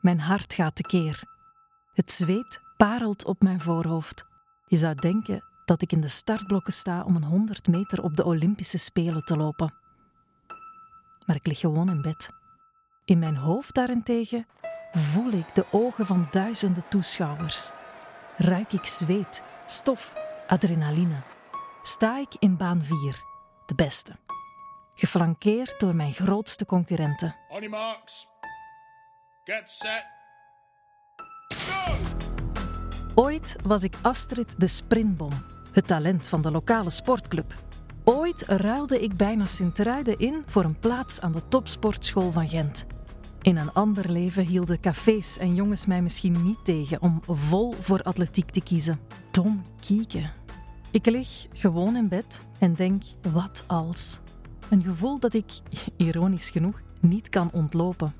Mijn hart gaat tekeer. Het zweet parelt op mijn voorhoofd. Je zou denken dat ik in de startblokken sta om een 100 meter op de Olympische Spelen te lopen. Maar ik lig gewoon in bed. In mijn hoofd daarentegen voel ik de ogen van duizenden toeschouwers. Ruik ik zweet, stof, adrenaline. Sta ik in baan 4, de beste. Geflankeerd door mijn grootste concurrenten. On. Get set. Ooit was ik Astrid de Sprintbom, het talent van de lokale sportclub. Ooit ruilde ik bijna Sint-Truiden in voor een plaats aan de topsportschool van Gent. In een ander leven hielden cafés en jongens mij misschien niet tegen om vol voor atletiek te kiezen. Dom kieken. Ik lig gewoon in bed en denk, wat als? Een gevoel dat ik, ironisch genoeg, niet kan ontlopen.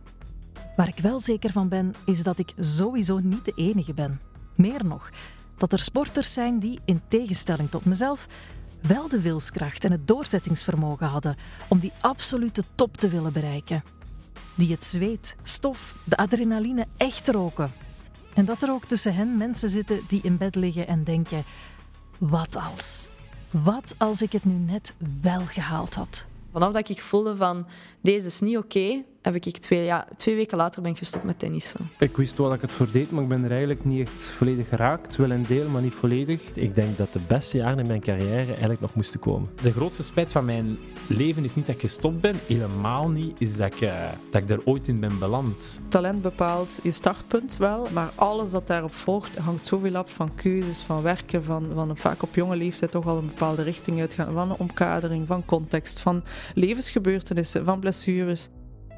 Waar ik wel zeker van ben, is dat ik sowieso niet de enige ben. Meer nog, dat er sporters zijn die, in tegenstelling tot mezelf, wel de wilskracht en het doorzettingsvermogen hadden om die absolute top te willen bereiken. Die het zweet, stof, de adrenaline echt roken. En dat er ook tussen hen mensen zitten die in bed liggen en denken: wat als? Wat als ik het nu net wel gehaald had? Vanaf dat ik voelde van deze is niet oké, heb ik twee, ja, twee weken later ben ik gestopt met tennissen. Ik wist wel dat ik het voor deed, maar ik ben er eigenlijk niet echt volledig geraakt. Wel een deel, maar niet volledig. Ik denk dat de beste jaren in mijn carrière eigenlijk nog moesten komen. De grootste spijt van mijn leven is niet dat ik gestopt ben, helemaal niet, is dat ik, uh, dat ik er ooit in ben beland. Talent bepaalt je startpunt wel, maar alles dat daarop volgt hangt zoveel af van keuzes, van werken, van, van vaak op jonge leeftijd toch al een bepaalde richting uitgaan, van een omkadering, van context, van levensgebeurtenissen, van blessures.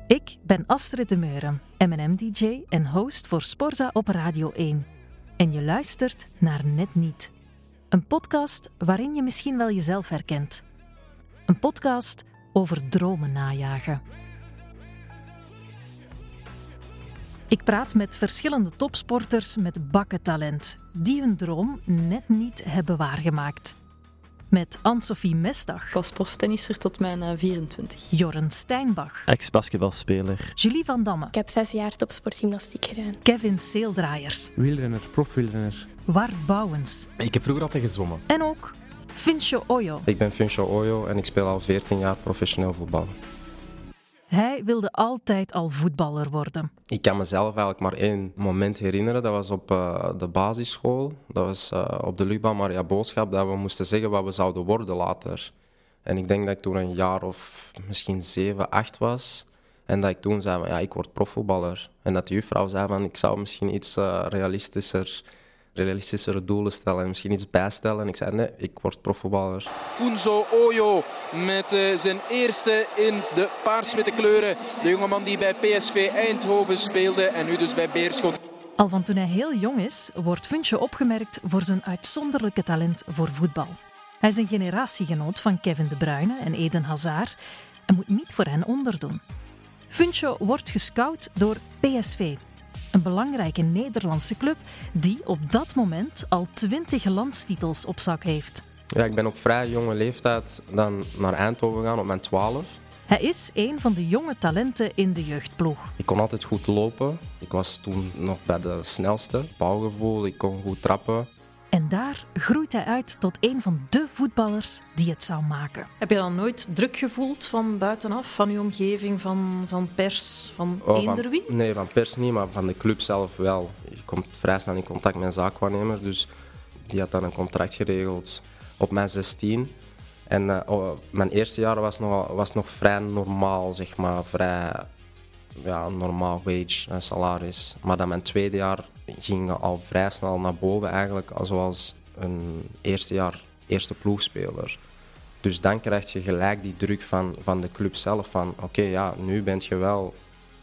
Ik ben Astrid de Meuren, M&M-dj en host voor Sporza op Radio 1. En je luistert naar Net Niet. Een podcast waarin je misschien wel jezelf herkent. Een podcast over dromen najagen. Ik praat met verschillende topsporters met bakkentalent, die hun droom net niet hebben waargemaakt met Anne-Sophie Mestag. Ik was proftennisser tot mijn 24. Jorren Steinbach. Ex-basketbalspeler. Julie van Damme. Ik heb zes jaar topsportgymnastiek gedaan. Kevin Seeldraaiers. Wielrenner, profwielrenner. Wart Bouwens. Ik heb vroeger altijd gezwommen. En ook Fincho Oyo. Ik ben Fincho Oyo en ik speel al 14 jaar professioneel voetbal. Hij wilde altijd al voetballer worden. Ik kan mezelf eigenlijk maar één moment herinneren. Dat was op uh, de basisschool. Dat was uh, op de Luba Maria Boodschap. Dat we moesten zeggen wat we zouden worden later. En ik denk dat ik toen een jaar of misschien zeven, acht was. En dat ik toen zei, ja, ik word profvoetballer. En dat de juffrouw zei, van, ik zou misschien iets uh, realistischer realistischere doelen stellen en misschien iets bijstellen. En ik zei, nee, ik word profvoetballer. Funzo Oyo met uh, zijn eerste in de paars-witte kleuren. De jongeman die bij PSV Eindhoven speelde en nu dus bij Beerschot. Al van toen hij heel jong is, wordt Funcho opgemerkt voor zijn uitzonderlijke talent voor voetbal. Hij is een generatiegenoot van Kevin De Bruyne en Eden Hazard en moet niet voor hen onderdoen. Funcho wordt gescout door PSV, een belangrijke Nederlandse club die op dat moment al twintig landstitels op zak heeft. Ja, ik ben op vrij jonge leeftijd dan naar Eindhoven gegaan op mijn 12. Hij is een van de jonge talenten in de jeugdploeg. Ik kon altijd goed lopen. Ik was toen nog bij de snelste. Bouwgevoel, ik kon goed trappen. En daar groeit hij uit tot een van de voetballers die het zou maken. Heb je dan nooit druk gevoeld van buitenaf, van je omgeving, van, van pers, van Oh, eender van- wie? Nee, van pers niet, maar van de club zelf wel. Je komt vrij snel in contact met een zaakwaarnemer, dus die had dan een contract geregeld op mijn 16. En eh, oh, mijn eerste jaar was nog, was nog vrij normaal, zeg maar, vrij ja, normaal wage, eh, salaris. Maar dan mijn tweede jaar ging al vrij snel naar boven eigenlijk, zoals een eerste jaar eerste ploegspeler. Dus dan krijg je gelijk die druk van, van de club zelf van oké, ja, nu ben je wel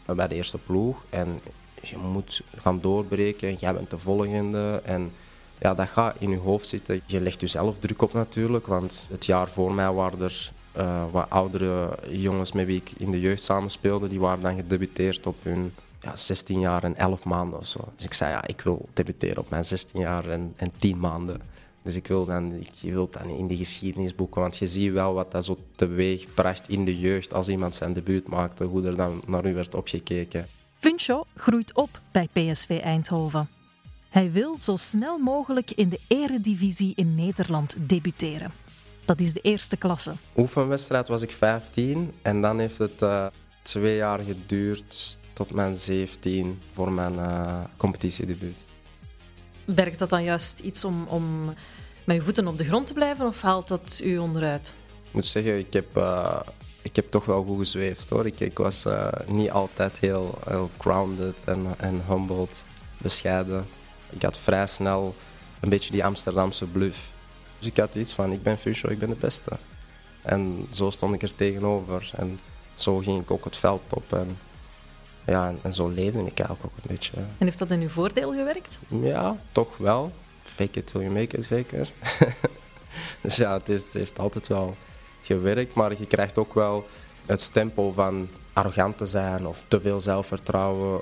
bij de eerste ploeg en je moet gaan doorbreken, jij bent de volgende en ja, dat gaat in je hoofd zitten. Je legt jezelf druk op natuurlijk, want het jaar voor mij waren er eh, wat oudere jongens met wie ik in de jeugd samenspeelde, die waren dan gedebuteerd op hun ja, 16 jaar en 11 maanden of zo. Dus ik zei, ja, ik wil debuteren op mijn 16 jaar en, en 10 maanden. Dus ik wil dan, ik, je wilt dan in die geschiedenisboeken, want je ziet wel wat dat zo teweeg bracht in de jeugd als iemand zijn debuut maakte, hoe er dan naar u werd opgekeken. Funcho groeit op bij PSV Eindhoven. Hij wil zo snel mogelijk in de eredivisie in Nederland debuteren. Dat is de eerste klasse. Oefenwedstrijd was ik 15 en dan heeft het uh, twee jaar geduurd tot mijn 17 voor mijn uh, competitiedebuut. Werkt dat dan juist iets om, om met je voeten op de grond te blijven of haalt dat u onderuit? Ik moet zeggen, ik heb, uh, ik heb toch wel goed gezweefd hoor. Ik, ik was niet altijd heel, heel grounded en, en humbled, bescheiden. Ik had vrij snel een beetje die Amsterdamse bluff. Dus ik had iets van, ik ben Fusho, ik ben de beste. En zo stond ik er tegenover. En zo ging ik ook het veld op. En, ja, en, zo leefde ik eigenlijk ook een beetje. En heeft dat in uw voordeel gewerkt? Ja, toch wel. Fake it till you make it, zeker. dus ja, het heeft, het heeft altijd wel gewerkt. Maar je krijgt ook wel het stempel van arrogant te zijn of te veel zelfvertrouwen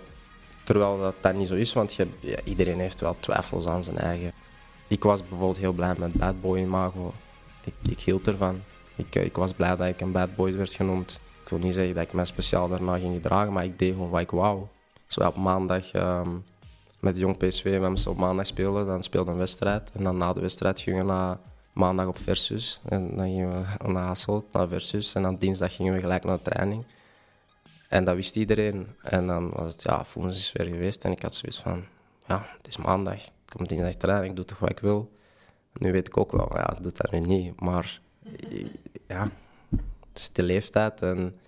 Terwijl dat, dat niet zo is, want je, ja, iedereen heeft wel twijfels aan zijn eigen. Ik was bijvoorbeeld heel blij met Bad Boy Imago. Ik, ik hield ervan. Ik, ik was blij dat ik een Bad Boy werd genoemd. Ik wil niet zeggen dat ik mij speciaal daarna ging gedragen, maar ik deed gewoon wat ik wou. Zo op maandag um, met jong PSV, we op maandag spelen, dan speelde een wedstrijd. En dan na de wedstrijd gingen we naar maandag op Versus. En dan gingen we naar Hasselt, naar Versus. En dan dinsdag gingen we gelijk naar de training. En dat wist iedereen. En dan was het, ja, Foens is weer geweest. En ik had zoiets van, ja, het is maandag. Ik kom dinsdag terug ik doe toch wat ik wil. Nu weet ik ook wel, ja, ik doe dat nu niet. Maar ja, het is de leeftijd. En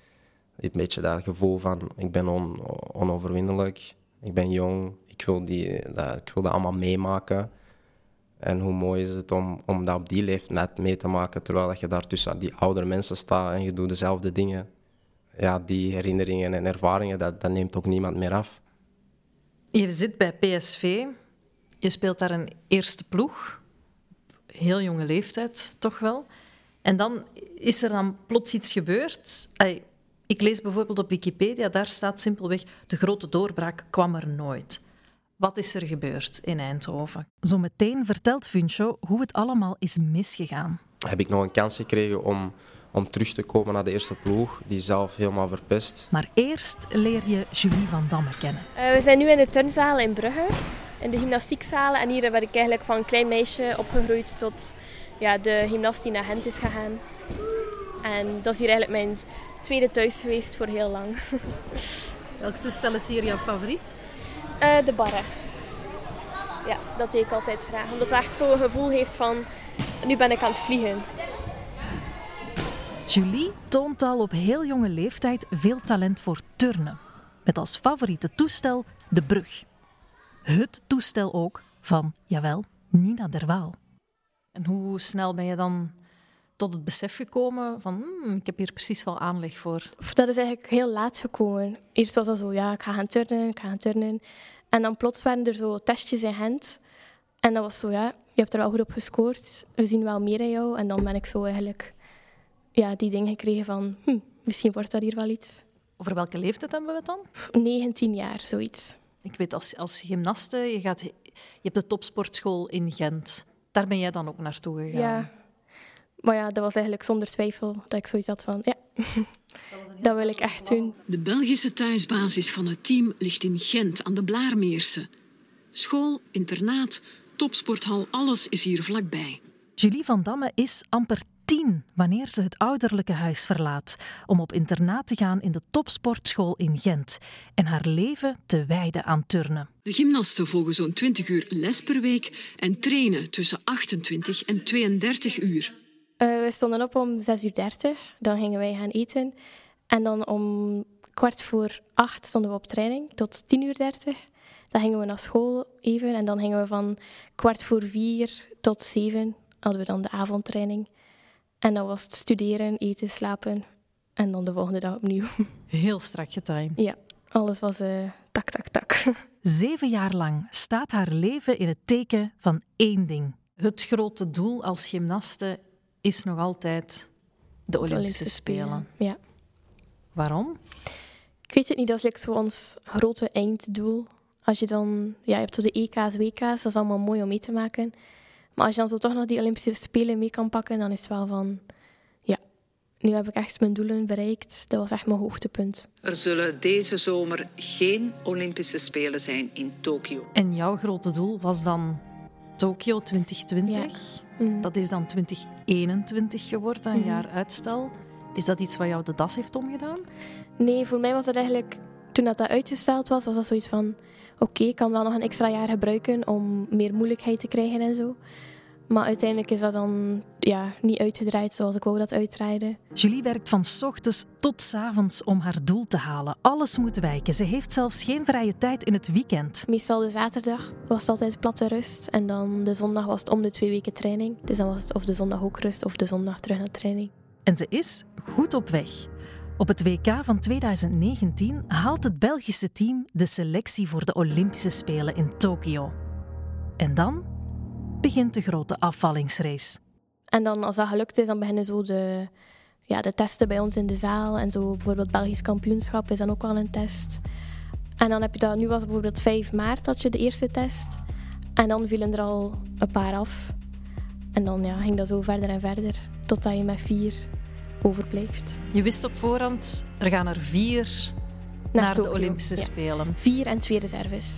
een beetje dat gevoel van, ik ben on, onoverwinnelijk. Ik ben jong. Ik wil, die, dat, ik wil dat allemaal meemaken. En hoe mooi is het om, om dat op die leeftijd mee te maken, terwijl je daar tussen die oudere mensen staat en je doet dezelfde dingen ja, die herinneringen en ervaringen, dat, dat neemt ook niemand meer af. Je zit bij PSV, je speelt daar een eerste ploeg, heel jonge leeftijd toch wel. En dan is er dan plots iets gebeurd. Ik lees bijvoorbeeld op Wikipedia, daar staat simpelweg: de grote doorbraak kwam er nooit. Wat is er gebeurd in Eindhoven? Zometeen vertelt Funcho hoe het allemaal is misgegaan. Heb ik nog een kans gekregen om om terug te komen naar de eerste ploeg, die zelf helemaal verpest. Maar eerst leer je Julie van Damme kennen. Uh, we zijn nu in de turnzaal in Brugge, in de gymnastiekzalen. En hier ben ik eigenlijk van een klein meisje opgegroeid tot ja, de gymnast die naar Gent is gegaan. En dat is hier eigenlijk mijn tweede thuis geweest voor heel lang. Welk toestel is hier jouw favoriet? Uh, de barre. Ja, dat deed ik altijd vragen. Omdat het echt zo'n gevoel heeft van, nu ben ik aan het vliegen. Julie toont al op heel jonge leeftijd veel talent voor turnen. Met als favoriete toestel de brug. Het toestel ook van, jawel, Nina Derwaal. En hoe snel ben je dan tot het besef gekomen van hmm, ik heb hier precies wel aanleg voor? Dat is eigenlijk heel laat gekomen. Eerst was dat zo, ja, ik ga gaan turnen, ik ga gaan turnen. En dan plots waren er zo testjes in Gent. En dat was zo, ja, je hebt er wel goed op gescoord. We zien wel meer in jou. En dan ben ik zo eigenlijk ja, die ding gekregen van hm, misschien wordt dat hier wel iets. Over welke leeftijd hebben we het dan? 19 jaar, zoiets. Ik weet, als, als gymnaste, je, gaat, je hebt de topsportschool in Gent. Daar ben jij dan ook naartoe gegaan? Ja. Maar ja, dat was eigenlijk zonder twijfel dat ik zoiets had van, ja, dat, dat wil ik echt doen. De Belgische thuisbasis van het team ligt in Gent aan de Blaarmeerse. School, internaat, topsporthal, alles is hier vlakbij. Julie van Damme is amper tien wanneer ze het ouderlijke huis verlaat om op internaat te gaan in de topsportschool in Gent en haar leven te wijden aan turnen. De gymnasten volgen zo'n 20 uur les per week en trainen tussen 28 en 32 uur. Uh, we stonden op om 6.30 uur, dan gingen wij gaan eten. En dan om kwart voor acht stonden we op training tot 10.30 uur. Dan gingen we naar school even en dan gingen we van kwart voor vier tot zeven hadden we dan de avondtraining. En dan was het studeren, eten, slapen en dan de volgende dag opnieuw. Heel strak getimed. Ja, alles was uh, tak, tak, tak. Zeven jaar lang staat haar leven in het teken van één ding. Het grote doel als gymnaste is nog altijd de Olympische, Spelen. Ja. Waarom? Ik weet het niet, dat is zo ons grote einddoel. Als je dan, ja, je hebt zo de EK's, WK's, dat is allemaal mooi om mee te maken. Maar als je dan zo toch nog die Olympische Spelen mee kan pakken, dan is het wel van... Ja, nu heb ik echt mijn doelen bereikt. Dat was echt mijn hoogtepunt. Er zullen deze zomer geen Olympische Spelen zijn in Tokio. En jouw grote doel was dan Tokio 2020. Mm. Dat is dan 2021 geworden, een Mhm. jaar uitstel. Is dat iets wat jou de das heeft omgedaan? Nee, voor mij was dat eigenlijk... Toen dat, dat uitgesteld was, was dat zoiets van... Oké, ik kan wel nog een extra jaar gebruiken om meer moeilijkheid te krijgen en zo. Maar uiteindelijk is dat dan ja, niet uitgedraaid zoals ik wou dat uitdraaide. Julie werkt van 's ochtends tot 's avonds om haar doel te halen. Alles moet wijken. Ze heeft zelfs geen vrije tijd in het weekend. Meestal de zaterdag was het altijd platte rust. En dan de zondag was het om de twee weken training. Dus dan was het of de zondag ook rust of de zondag terug naar training. En ze is goed op weg. Op het WK van 2019 haalt het Belgische team de selectie voor de Olympische Spelen in Tokio. En dan begint de grote afvallingsrace. En dan als dat gelukt is, dan beginnen zo de, ja, de testen bij ons in de zaal. En zo bijvoorbeeld Belgisch kampioenschap is dan ook wel een test. En dan heb je dat, nu was bijvoorbeeld 5 maart dat je de eerste test. En dan vielen er al een paar af. En dan ja, ging dat zo verder en verder, totdat je met vier overblijft. Je wist op voorhand, er gaan er vier naar, de Olympische ja. Spelen. Vier en twee reserves.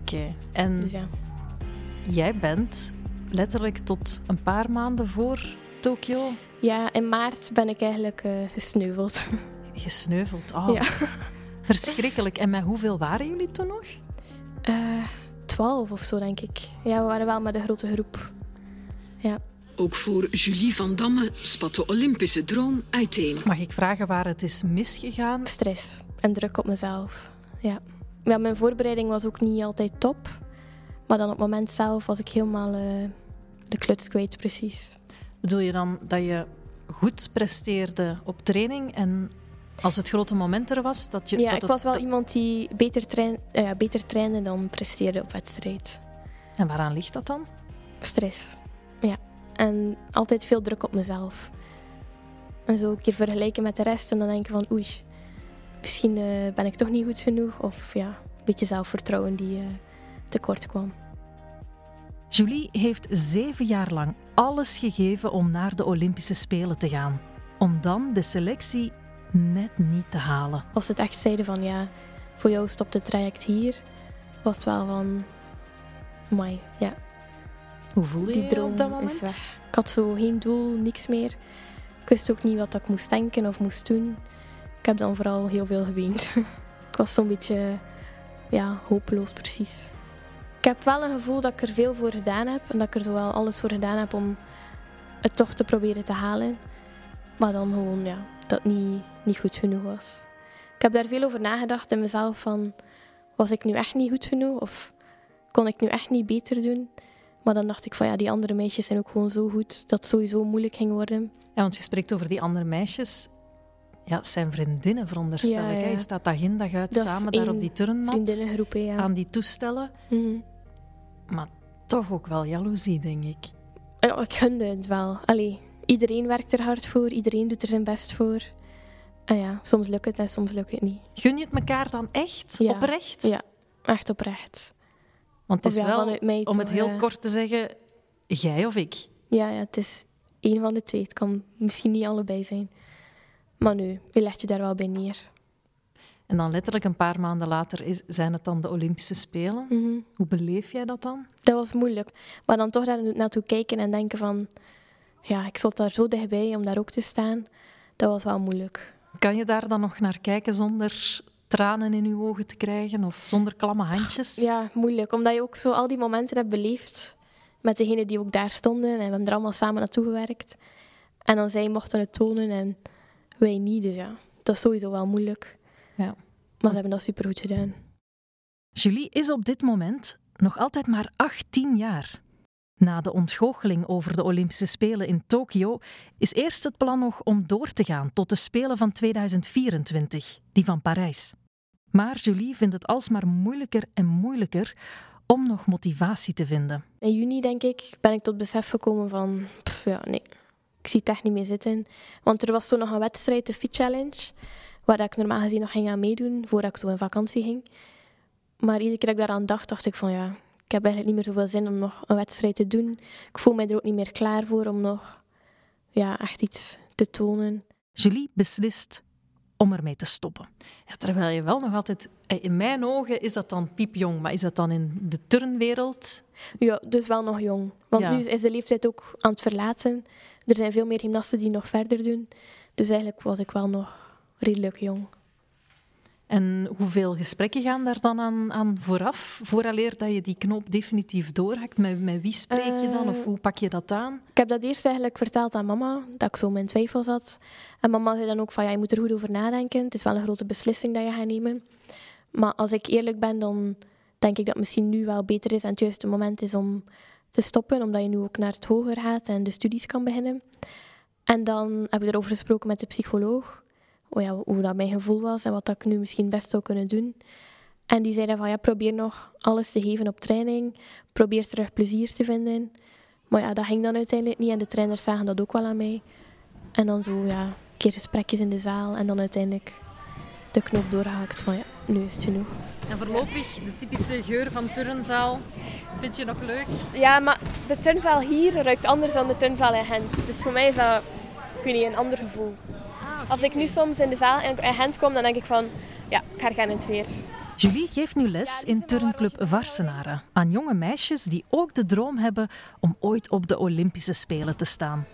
Oké. En Dus ja. jij bent letterlijk tot een paar maanden voor Tokio Ja, in maart ben ik eigenlijk eh, gesneuveld. gesneuveld. Oh, Ja. Verschrikkelijk. En met hoeveel waren jullie toen nog? Eh, Twaalf of zo, denk ik. Ja, we waren wel met een grote groep. Ja. Ook voor Julie van Damme spat de Olympische droom uiteen. Mag ik vragen waar het is misgegaan? Stress en druk op mezelf. Ja. ja, mijn voorbereiding was ook niet altijd top. Maar dan op het moment zelf was ik helemaal eh, de kluts kwijt, precies. Bedoel je dan dat je goed presteerde op training en als het grote moment er was, dat je... ja, dat ik het- was wel dat- iemand die beter, train, eh, beter trainde dan presteerde op wedstrijd. En waaraan ligt dat dan? Stress. En altijd veel druk op mezelf. En zo een keer vergelijken met de rest en dan denken van oei, misschien eh, ben ik toch niet goed genoeg. Of ja, een beetje zelfvertrouwen die eh, tekort kwam. Julie heeft zeven jaar lang alles gegeven om naar de Olympische Spelen te gaan. Om dan de selectie net niet te halen. Als ze het echt zeiden van ja, voor jou stopt het traject hier, was het wel van, my, ja, Hoe voelde die je droom op dat moment? is weg. Ik had zo geen doel, niks meer. Ik wist ook niet wat ik moest denken of moest doen. Ik heb dan vooral heel veel geweend. ik was zo'n beetje, ja, hopeloos precies. Ik heb wel een gevoel dat ik er veel voor gedaan heb en dat ik er zowel alles voor gedaan heb om het toch te proberen te halen. Maar dan gewoon, ja, dat het niet, niet goed genoeg was. Ik heb daar veel over nagedacht in mezelf van, was ik nu echt niet goed genoeg of kon ik nu echt niet beter doen? Maar dan dacht ik van ja, die andere meisjes zijn ook gewoon zo goed dat het sowieso moeilijk ging worden. Ja, want je spreekt over die andere meisjes. Ja, het zijn vriendinnen, veronderstel Ja, ik. ja. Je staat dag in dag uit Dat samen daar op die turnmat. Ja. Aan die toestellen. Mhm. Maar toch ook wel jaloezie, denk ik. Ja, ik gunde het wel. Allee, iedereen werkt er hard voor, iedereen doet er zijn best voor. En ja, soms lukt het en soms lukt het niet. Gun je het elkaar dan echt? Oprecht? Ja, echt oprecht. Want het is wel, om het heel kort te zeggen, jij of ik. Ja, ja, het is één van de twee. Het kan misschien niet allebei zijn. Maar nu, je legt je daar wel bij neer. En dan letterlijk een paar maanden later is, zijn het dan de Olympische Spelen. Mhm. Hoe beleef jij dat dan? Dat was moeilijk. Maar dan toch daar naartoe kijken en denken van... Ja, ik zat daar zo dichtbij om daar ook te staan. Dat was wel moeilijk. Kan je daar dan nog naar kijken zonder tranen in je ogen te krijgen of zonder klamme handjes? Ja, moeilijk. Omdat je ook zo al die momenten hebt beleefd met degenen die ook daar stonden. En we hebben er allemaal samen naartoe gewerkt. En dan zij mochten het tonen en wij niet. Dus ja, dat is sowieso wel moeilijk. Ja. Maar ze hebben dat supergoed gedaan. Julie is op dit moment nog altijd maar 18 jaar. Na de ontgoocheling over de Olympische Spelen in Tokio is eerst het plan nog om door te gaan tot de Spelen van 2024, die van Parijs. Maar Julie vindt het alsmaar moeilijker en moeilijker om nog motivatie te vinden. In juni, denk ik, ben ik tot besef gekomen van... pff, ja, nee, ik zie het echt niet meer zitten. Want er was zo nog een wedstrijd, de Fit Challenge, waar ik normaal gezien nog ging aan meedoen, voordat ik zo in vakantie ging. Maar iedere keer dat ik daaraan dacht, dacht ik van ja, ik heb eigenlijk niet meer zoveel zin om nog een wedstrijd te doen. Ik voel mij er ook niet meer klaar voor om nog ja, echt iets te tonen. Julie beslist om ermee te stoppen. Ja, terwijl je wel nog altijd... eh, In mijn ogen is dat dan piepjong, maar is dat dan in de turnwereld? Ja, dus wel nog jong. Want Ja. nu is de leeftijd ook aan het verlaten. Er zijn veel meer gymnasten die nog verder doen. Dus eigenlijk was ik wel nog redelijk jong. En hoeveel gesprekken gaan daar dan aan, aan vooraf, vooraleer dat je die knoop definitief doorhakt? Met, met wie spreek je dan of Eh, hoe pak je dat aan? Ik heb dat eerst eigenlijk verteld aan mama, dat ik zo mijn twijfel zat. En mama zei dan ook van, ja, je moet er goed over nadenken. Het is wel een grote beslissing dat je gaat nemen. Maar als ik eerlijk ben, dan denk ik dat het misschien nu wel beter is en het juiste moment is om te stoppen, omdat je nu ook naar het hoger gaat en de studies kan beginnen. En dan heb ik erover gesproken met de psycholoog, oh ja, hoe dat mijn gevoel was en wat dat ik nu misschien best zou kunnen doen. En die zeiden van, ja, probeer nog alles te geven op training, probeer terug plezier te vinden. Maar ja, dat ging dan uiteindelijk niet en de trainers zagen dat ook wel aan mij. En dan zo, ja, een keer gesprekjes in de zaal en dan uiteindelijk de knop doorgehakt van, ja, nu is het genoeg. En voorlopig de typische geur van turnzaal. Vind je nog leuk? Ja, maar de turnzaal hier ruikt anders dan de turnzaal in Gent. Dus voor mij is dat, ik weet niet, een ander gevoel. Als ik nu soms in de zaal in in Gent kom, dan denk ik van, ja, ik herken het weer. Julie geeft nu les in turnclub Varsenaren aan jonge meisjes die ook de droom hebben om ooit op de Olympische Spelen te staan.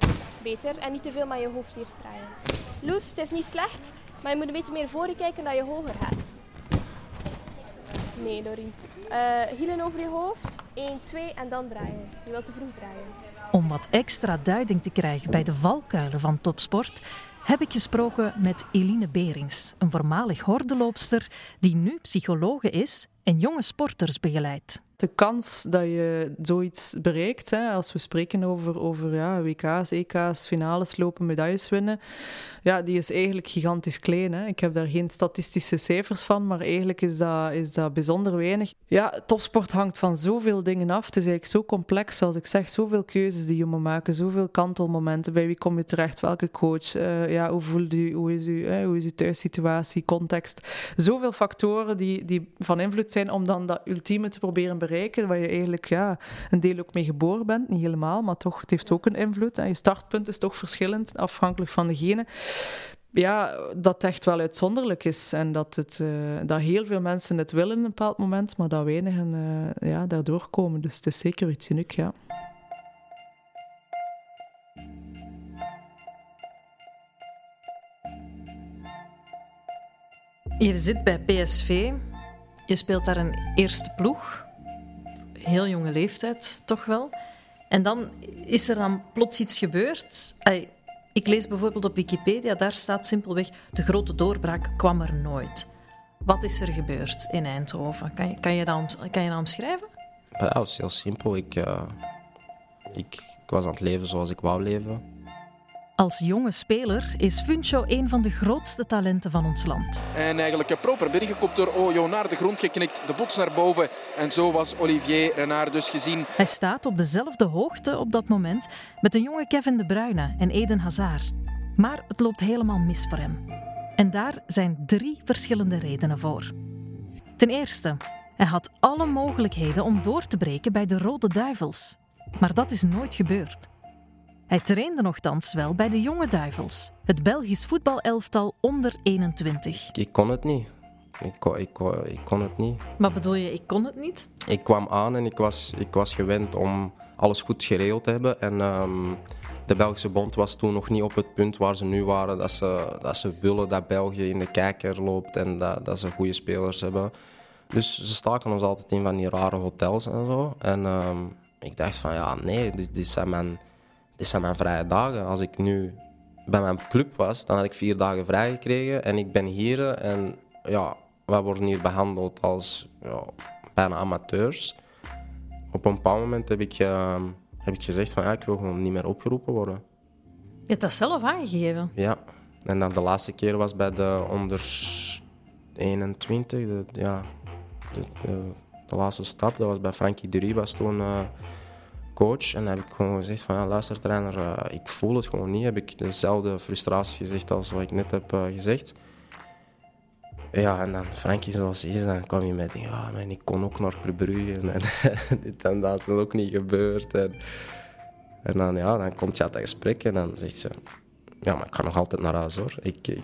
Beter en niet te veel met je hoofd hier draaien. Loes, het is niet slecht, maar je moet een beetje meer voor je kijken dat je hoger gaat. Nee, Doreen. Eh hielen over je hoofd. 1, 2 en dan draaien. Je wilt te vroeg draaien. Om wat extra duiding te krijgen bij de valkuilen van topsport, heb ik gesproken met Eline Berings, een voormalig hordenloopster die nu psychologe is en jonge sporters begeleidt. De kans dat je zoiets bereikt, hè, als we spreken over, over ja, WK's, EK's, finales lopen, medailles winnen, ja, die is eigenlijk gigantisch klein. Hè. Ik heb daar geen statistische cijfers van, maar eigenlijk is dat, is dat bijzonder weinig. Ja, topsport hangt van zoveel dingen af. Het is eigenlijk zo complex, zoals ik zeg, zoveel keuzes die je moet maken, zoveel kantelmomenten. Bij wie kom je terecht, welke coach, eh, ja, hoe voelt u, hoe is, u, hè, hoe is uw thuissituatie, context. Zoveel factoren die, die van invloed zijn om dan dat ultieme te proberen bereiken, waar je eigenlijk ja, een deel ook mee geboren bent. Niet helemaal, maar toch, het heeft ook een invloed. En je startpunt is toch verschillend, afhankelijk van degene. Ja, dat echt wel uitzonderlijk is en dat, het, eh, dat heel veel mensen het willen op een bepaald moment, maar dat weinigen eh, ja, daardoor komen. Dus het is zeker iets uniek, ja. Je zit bij PSV, je speelt daar een eerste ploeg, heel jonge leeftijd toch wel. En dan is er dan plots iets gebeurd. Ik lees bijvoorbeeld op Wikipedia, daar staat simpelweg: de grote doorbraak kwam er nooit. Wat is er gebeurd in Eindhoven? Kan je, kan je, dat, kan je dat omschrijven? Het is heel simpel. Ik, eh, ik, ik was aan het leven zoals ik wou leven. Als jonge speler is Funcho een van de grootste talenten van ons land. En eigenlijk proper binnengekopt door Ojo naar de grond geknikt. De bots naar boven. En zo was Olivier Renard dus gezien. Hij staat op dezelfde hoogte op dat moment met een jonge Kevin De Bruyne en Eden Hazard. Maar het loopt helemaal mis voor hem. En daar zijn drie verschillende redenen voor. Ten eerste, hij had alle mogelijkheden om door te breken bij de Rode Duivels. Maar dat is nooit gebeurd. Hij trainde nogthans wel bij de Jonge Duivels, het Belgisch voetbalelftal onder 21. Ik kon het niet. Ik kon, ik, kon, ik kon het niet. Wat bedoel je, ik kon het niet? Ik kwam aan en ik was, ik was gewend om alles goed geregeld te hebben. En ehm, de Belgische bond was toen nog niet op het punt waar ze nu waren. Dat ze, dat ze willen dat België in de kijker loopt en dat, dat ze goede spelers hebben. Dus ze staken ons altijd in van die rare hotels en zo. En ehm, ik dacht van ja, nee, dit, dit, zijn mijn, dit zijn mijn vrije dagen. Als ik nu bij mijn club was, dan had ik vier dagen vrij gekregen. En ik ben hier en ja, wij worden hier behandeld als ja, bijna amateurs. Op een bepaald moment heb ik, ehm, heb ik gezegd van ja, ik wil gewoon niet meer opgeroepen worden. Je hebt dat zelf aangegeven. Ja. En dan de laatste keer was bij de onder 21, de, ja, de, de, de laatste stap. Dat was bij Frankie Dury, was toen eh, coach. En heb ik gewoon gezegd van ja, luister trainer, eh, ik voel het gewoon niet. Heb ik dezelfde frustratie gezegd als wat ik net heb eh, gezegd. Ja, en dan Frankie zoals is, dan kwam je met, ja, man, ik kon ook naar Club dit en dat, is ook niet gebeurd. En, en dan, ja, dan komt je uit dat gesprek en dan zegt ze, Ja, maar ik ga nog altijd naar huis hoor. Ik, ik,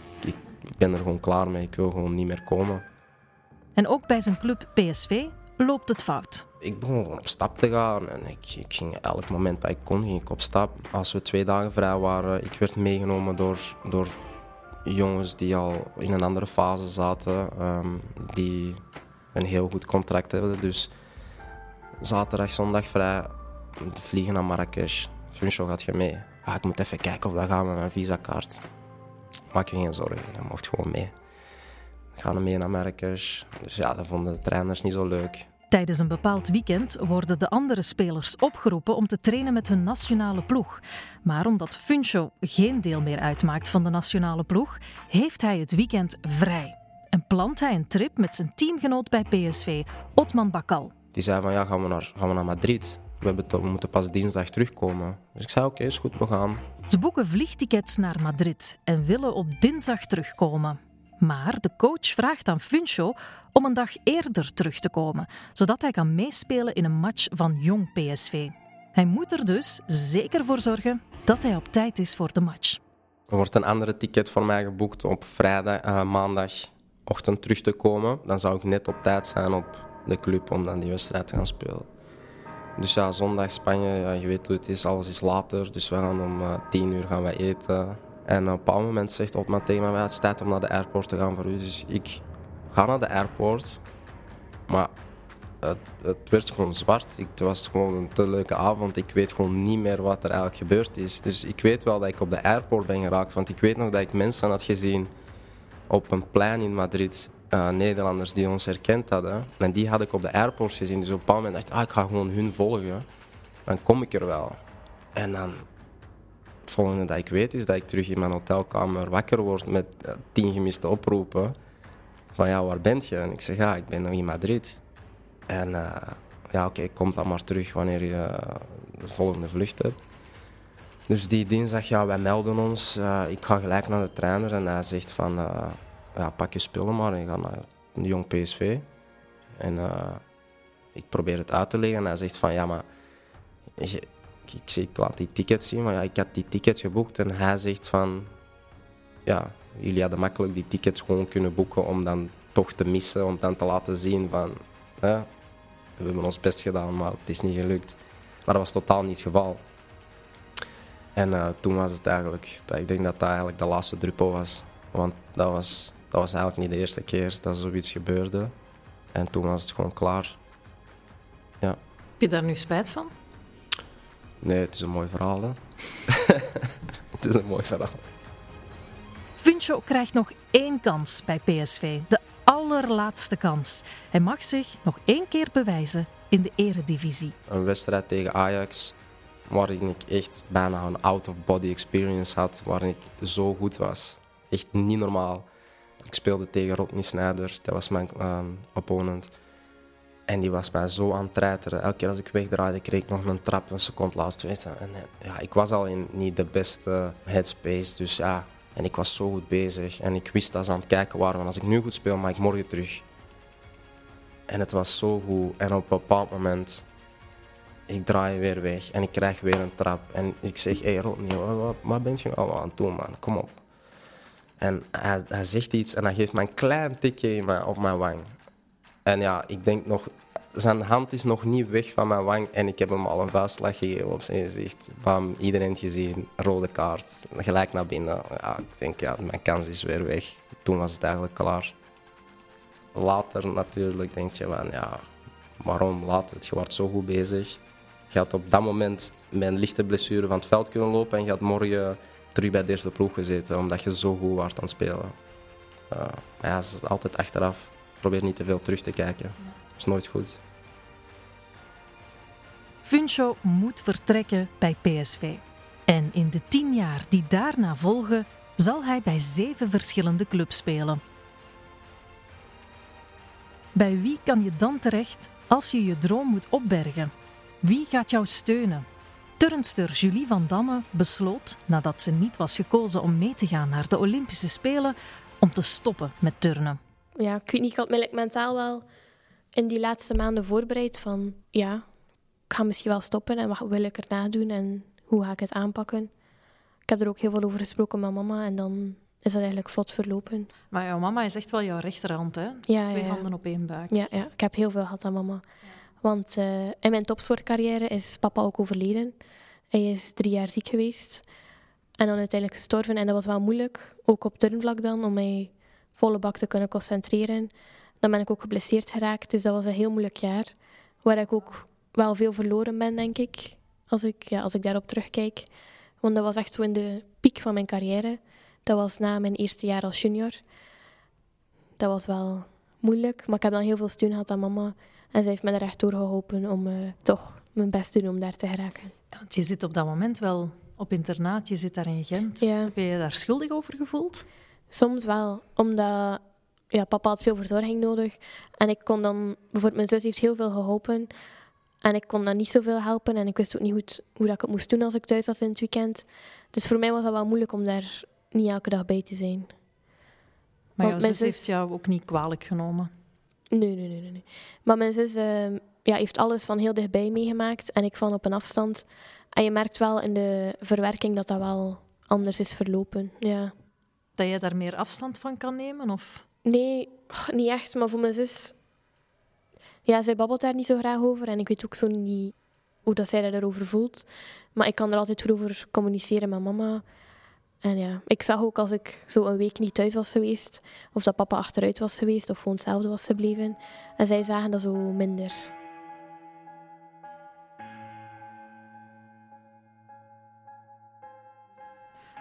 ik ben er gewoon klaar mee. Ik wil gewoon niet meer komen. En ook bij zijn club PSV loopt het fout. Ik begon gewoon op stap te gaan en ik, ik ging elk moment dat ik kon, ging ik op stap. Als we twee dagen vrij waren, ik werd meegenomen door, door jongens die al in een andere fase zaten, ehm, die een heel goed contract hebben. Dus zaterdag, zondag vrij, vliegen naar Marrakesh. Funcho gaat je mee. Ah, ik moet even kijken of dat gaat met mijn visakaart. Maak je geen zorgen, je mocht gewoon mee. We gaan mee naar Marrakesh. Dus ja, dat vonden de trainers niet zo leuk. Tijdens een bepaald weekend worden de andere spelers opgeroepen om te trainen met hun nationale ploeg. Maar omdat Funcho geen deel meer uitmaakt van de nationale ploeg, heeft hij het weekend vrij. En plant hij een trip met zijn teamgenoot bij PSV, Otman Bakal. Die zei van ja, gaan we naar, gaan we naar Madrid. We, hebben we moeten pas dinsdag terugkomen. Dus ik zei oké, is goed, we gaan. Ze boeken vliegtickets naar Madrid en willen op dinsdag terugkomen. Maar de coach vraagt aan Funcho om een dag eerder terug te komen, zodat hij kan meespelen in een match van jong PSV. Hij moet er dus zeker voor zorgen dat hij op tijd is voor de match. Er wordt een andere ticket voor mij geboekt op vrijdag, uh, maandagochtend terug te komen. Dan zou ik net op tijd zijn op de club om dan die wedstrijd te gaan spelen. Dus ja, zondag Spanje, ja, je weet hoe het is, alles is later. Dus we gaan om uh, tien uur gaan wij eten. En op een bepaald moment zegt Otman tegen mij, het is tijd om naar de airport te gaan voor u. Dus ik ga naar de airport. Maar het, het werd gewoon zwart. Ik, het was gewoon een te leuke avond. Ik weet gewoon niet meer wat er eigenlijk gebeurd is. Dus ik weet wel dat ik op de airport ben geraakt. Want ik weet nog dat ik mensen had gezien op een plein in Madrid. Uh, Nederlanders die ons herkend hadden. En die had ik op de airport gezien. Dus op een bepaald moment dacht ik, ah, ik ga gewoon hun volgen. Dan kom ik er wel. En dan volgende dat ik weet is dat ik terug in mijn hotelkamer wakker word met eh, tien gemiste oproepen. Van ja, waar bent je? En ik zeg ja, ik ben nog in Madrid. En uh, ja, oké, okay, kom dan maar terug wanneer je uh, de volgende vlucht hebt. Dus die dinsdag, ja, wij melden ons. Ik ga gelijk naar de trainer en hij zegt van, ja, pak je spullen maar en ga naar een jong PSV. En ik probeer het uit te leggen en hij zegt van, ja, maar ik, ik laat die ticket zien, maar ja, ik had die ticket geboekt en hij zegt van, ja, jullie hadden makkelijk die tickets gewoon kunnen boeken om dan toch te missen, om dan te laten zien van, we hebben ons best gedaan, maar het is niet gelukt. Maar dat was totaal niet het geval. En uh, toen was het eigenlijk, ik denk dat dat eigenlijk de laatste druppel was. Want dat was, dat was eigenlijk niet de eerste keer dat zoiets gebeurde. En toen was het gewoon klaar. Ja. Heb je daar nu spijt van? Nee, het is een mooi verhaal. Hè? het is een mooi verhaal. Funcho krijgt nog één kans bij PSV. De allerlaatste kans. Hij mag zich nog één keer bewijzen in de eredivisie. Een wedstrijd tegen Ajax waarin ik echt bijna een out-of-body experience had, waarin ik zo goed was. Echt niet normaal. Ik speelde tegen Rodney Snyder, dat was mijn um, opponent. En die was mij zo aan het treiteren. Elke keer als ik wegdraaide, kreeg ik nog een trap een seconde laatst. En ja, ik was al in niet de beste headspace. Dus ja, en ik was zo goed bezig. En ik wist dat ze aan het kijken waren. Als ik nu goed speel, mag ik morgen terug. En het was zo goed. En op een bepaald moment, ik draai weer weg. En ik krijg weer een trap. En ik zeg, hé hey, Rodney, wat, wat ben je nou aan het doen, man? Kom op. En hij, zegt iets en hij geeft me een klein tikje op mijn wang. En ja, ik denk nog, zijn hand is nog niet weg van mijn wang en ik heb hem al een vuistslag gegeven op zijn gezicht. Bam, iedereen heeft gezien, rode kaart, gelijk naar binnen. Ja, ik denk, ja, mijn kans is weer weg. Toen was het eigenlijk klaar. Later natuurlijk denk je van, ja, waarom later? Je wordt zo goed bezig. Je had op dat moment met een lichte blessure van het veld kunnen lopen en je had morgen terug bij de eerste ploeg gezeten, omdat je zo goed was aan het spelen. Uh, ja, het is altijd achteraf probeer niet te veel terug te kijken. Dat is nooit goed. Funcho moet vertrekken bij PSV. En in de tien jaar die daarna volgen, zal hij bij zeven verschillende clubs spelen. Bij wie kan je dan terecht als je je droom moet opbergen? Wie gaat jou steunen? Turnster Julie van Damme besloot, nadat ze niet was gekozen om mee te gaan naar de Olympische Spelen, om te stoppen met turnen ja, ik weet niet, ik had me mentaal wel in die laatste maanden voorbereid van ja, ik ga misschien wel stoppen en wat wil ik erna doen en hoe ga ik het aanpakken. ik heb er ook heel veel over gesproken met mama en dan is dat eigenlijk vlot verlopen. Maar jouw mama is echt wel jouw rechterhand, hè? Ja, Twee ja. handen op één buik. Ja, ja, ik heb heel veel gehad aan mama. Want eh, in mijn topsportcarrière is papa ook overleden. Hij is drie jaar ziek geweest en dan uiteindelijk gestorven. En dat was wel moeilijk, ook op turnvlak dan, om mij volle bak te kunnen concentreren. Dan ben ik ook geblesseerd geraakt, dus dat was een heel moeilijk jaar. Waar ik ook wel veel verloren ben, denk ik, als ik, ja, als ik daarop terugkijk. Want dat was echt zo in de piek van mijn carrière. Dat was na mijn eerste jaar als junior. Dat was wel moeilijk, maar ik heb dan heel veel steun gehad aan mama. En zij heeft me er echt door geholpen om eh, toch mijn best te doen om daar te geraken. Want je zit op dat moment wel op internaat, je zit daar in Gent. Ja. Heb je je daar schuldig over gevoeld? Soms wel, omdat ja, papa had veel verzorging nodig. En ik kon dan, bijvoorbeeld mijn zus heeft heel veel geholpen. En ik kon dan niet zoveel helpen. En ik wist ook niet goed hoe dat ik het moest doen als ik thuis was in het weekend. Dus voor mij was dat wel moeilijk om daar niet elke dag bij te zijn. Maar Want jouw zus heeft jou ook niet kwalijk genomen. Nee, nee, nee. nee, nee. Maar mijn zus eh, ja, heeft alles van heel dichtbij meegemaakt. En ik van op een afstand. En je merkt wel in de verwerking dat dat wel anders is verlopen. Ja. Dat je daar meer afstand van kan nemen? Of? Nee, niet echt. Maar voor mijn zus... Ja, zij babbelt daar niet zo graag over. En ik weet ook zo niet hoe dat zij daarover voelt. Maar ik kan er altijd goed over communiceren met mama. En ja, ik zag ook als ik zo een week niet thuis was geweest, of dat papa achteruit was geweest, of gewoon hetzelfde was gebleven. En zij zagen dat zo minder.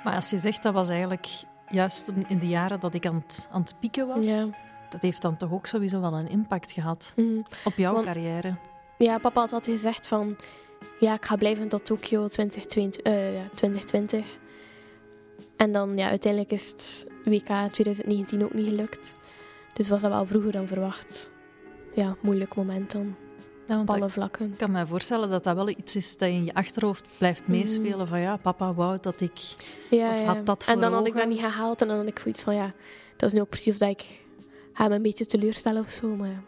Maar als je zegt dat was eigenlijk juist in de jaren dat ik aan het, aan het pieken was, Ja. dat heeft dan toch ook sowieso wel een impact gehad Mhm. op jouw Want- carrière. Ja, papa had altijd gezegd van... Ja, ik ga blijven tot Tokio 2022, eh, ja, 2020. En dan, ja, uiteindelijk is het WK 2019 ook niet gelukt. Dus was dat wel vroeger dan verwacht. Ja, moeilijk moment dan. Ja, want Op alle dat- vlakken. Ik kan me voorstellen dat dat wel iets is dat in je achterhoofd blijft meespelen. Van ja, papa wou dat ik... Ja, of had dat en voor dan had ik dat niet gehaald. En dan had ik zoiets van, ja, dat is nu ook precies of dat ik hem een beetje teleurstellen of zo. Maar.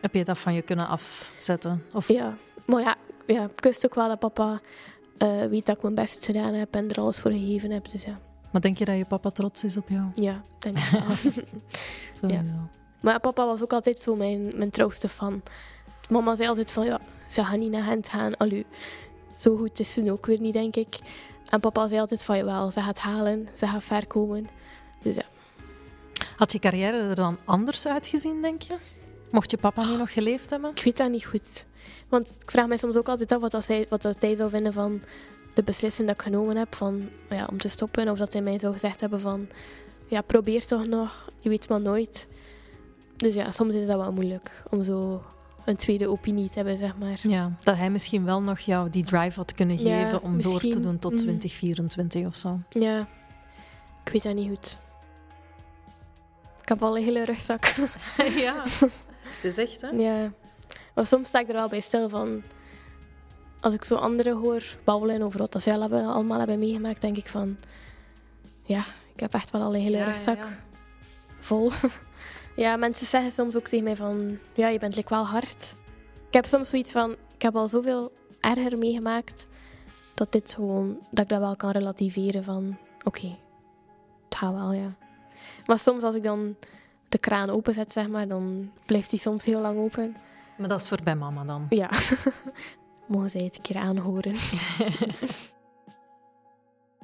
Heb je dat van je kunnen afzetten? Of... Ja, maar ja, ja, ik wist ook wel dat papa eh, weet dat ik mijn best gedaan heb en er alles voor gegeven heb. Dus ja, Maar denk je dat je papa trots is op jou? ja denk ik wel. Sowieso. Maar papa was ook altijd zo mijn, mijn trouwste fan. Mama zei altijd van, ja, ze gaan niet naar Gent gaan. Allee, zo goed is ze ook weer niet, denk ik. En papa zei altijd van, jawel, ze gaat halen, ze gaat ver komen. Dus ja. Had je carrière er dan anders uitgezien, denk je? Mocht je papa nu nog geleefd hebben? Ik weet dat niet goed. Want ik vraag mij soms ook altijd af wat, dat zij, wat dat hij zou vinden van de beslissing dat ik genomen heb van, ja, om te stoppen. Of dat hij mij zou gezegd hebben van, ja, probeer toch nog, je weet maar nooit. Dus ja, soms is dat wel moeilijk om zo een tweede opinie te hebben, zeg maar. Ja, dat hij misschien wel nog jou die drive had kunnen Ja, geven om door te doen tot Mhm. 2024 of zo. Ja, ik weet dat niet goed. Ik heb al een hele rugzak. ja, het is echt, hè? Ja, maar soms sta ik er wel bij stil van. Als ik zo anderen hoor babbelen over wat zij allemaal hebben meegemaakt, denk ik van. Ja, ik heb echt wel al een hele ja, rugzak ja. vol. ja, mensen zeggen soms ook tegen mij van. Ja, je bent like wel hard. Ik heb soms zoiets van. Ik heb al zoveel erger meegemaakt. Dat dit gewoon. Dat ik dat wel kan relativeren van. Oké, het gaat wel, ja. Maar soms als ik dan de kraan openzet, zeg maar, dan blijft die soms heel lang open. Maar dat is voor bij mama dan. Ja. Mogen zij het een keer aanhoren.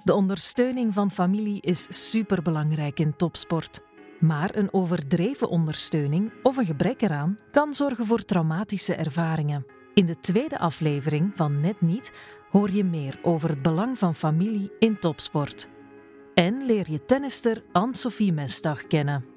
De ondersteuning van familie is superbelangrijk in topsport. Maar een overdreven ondersteuning of een gebrek eraan kan zorgen voor traumatische ervaringen. In de tweede aflevering van Net Niet hoor je meer over het belang van familie in topsport. En leer je tennister Anne-Sophie Mestag kennen.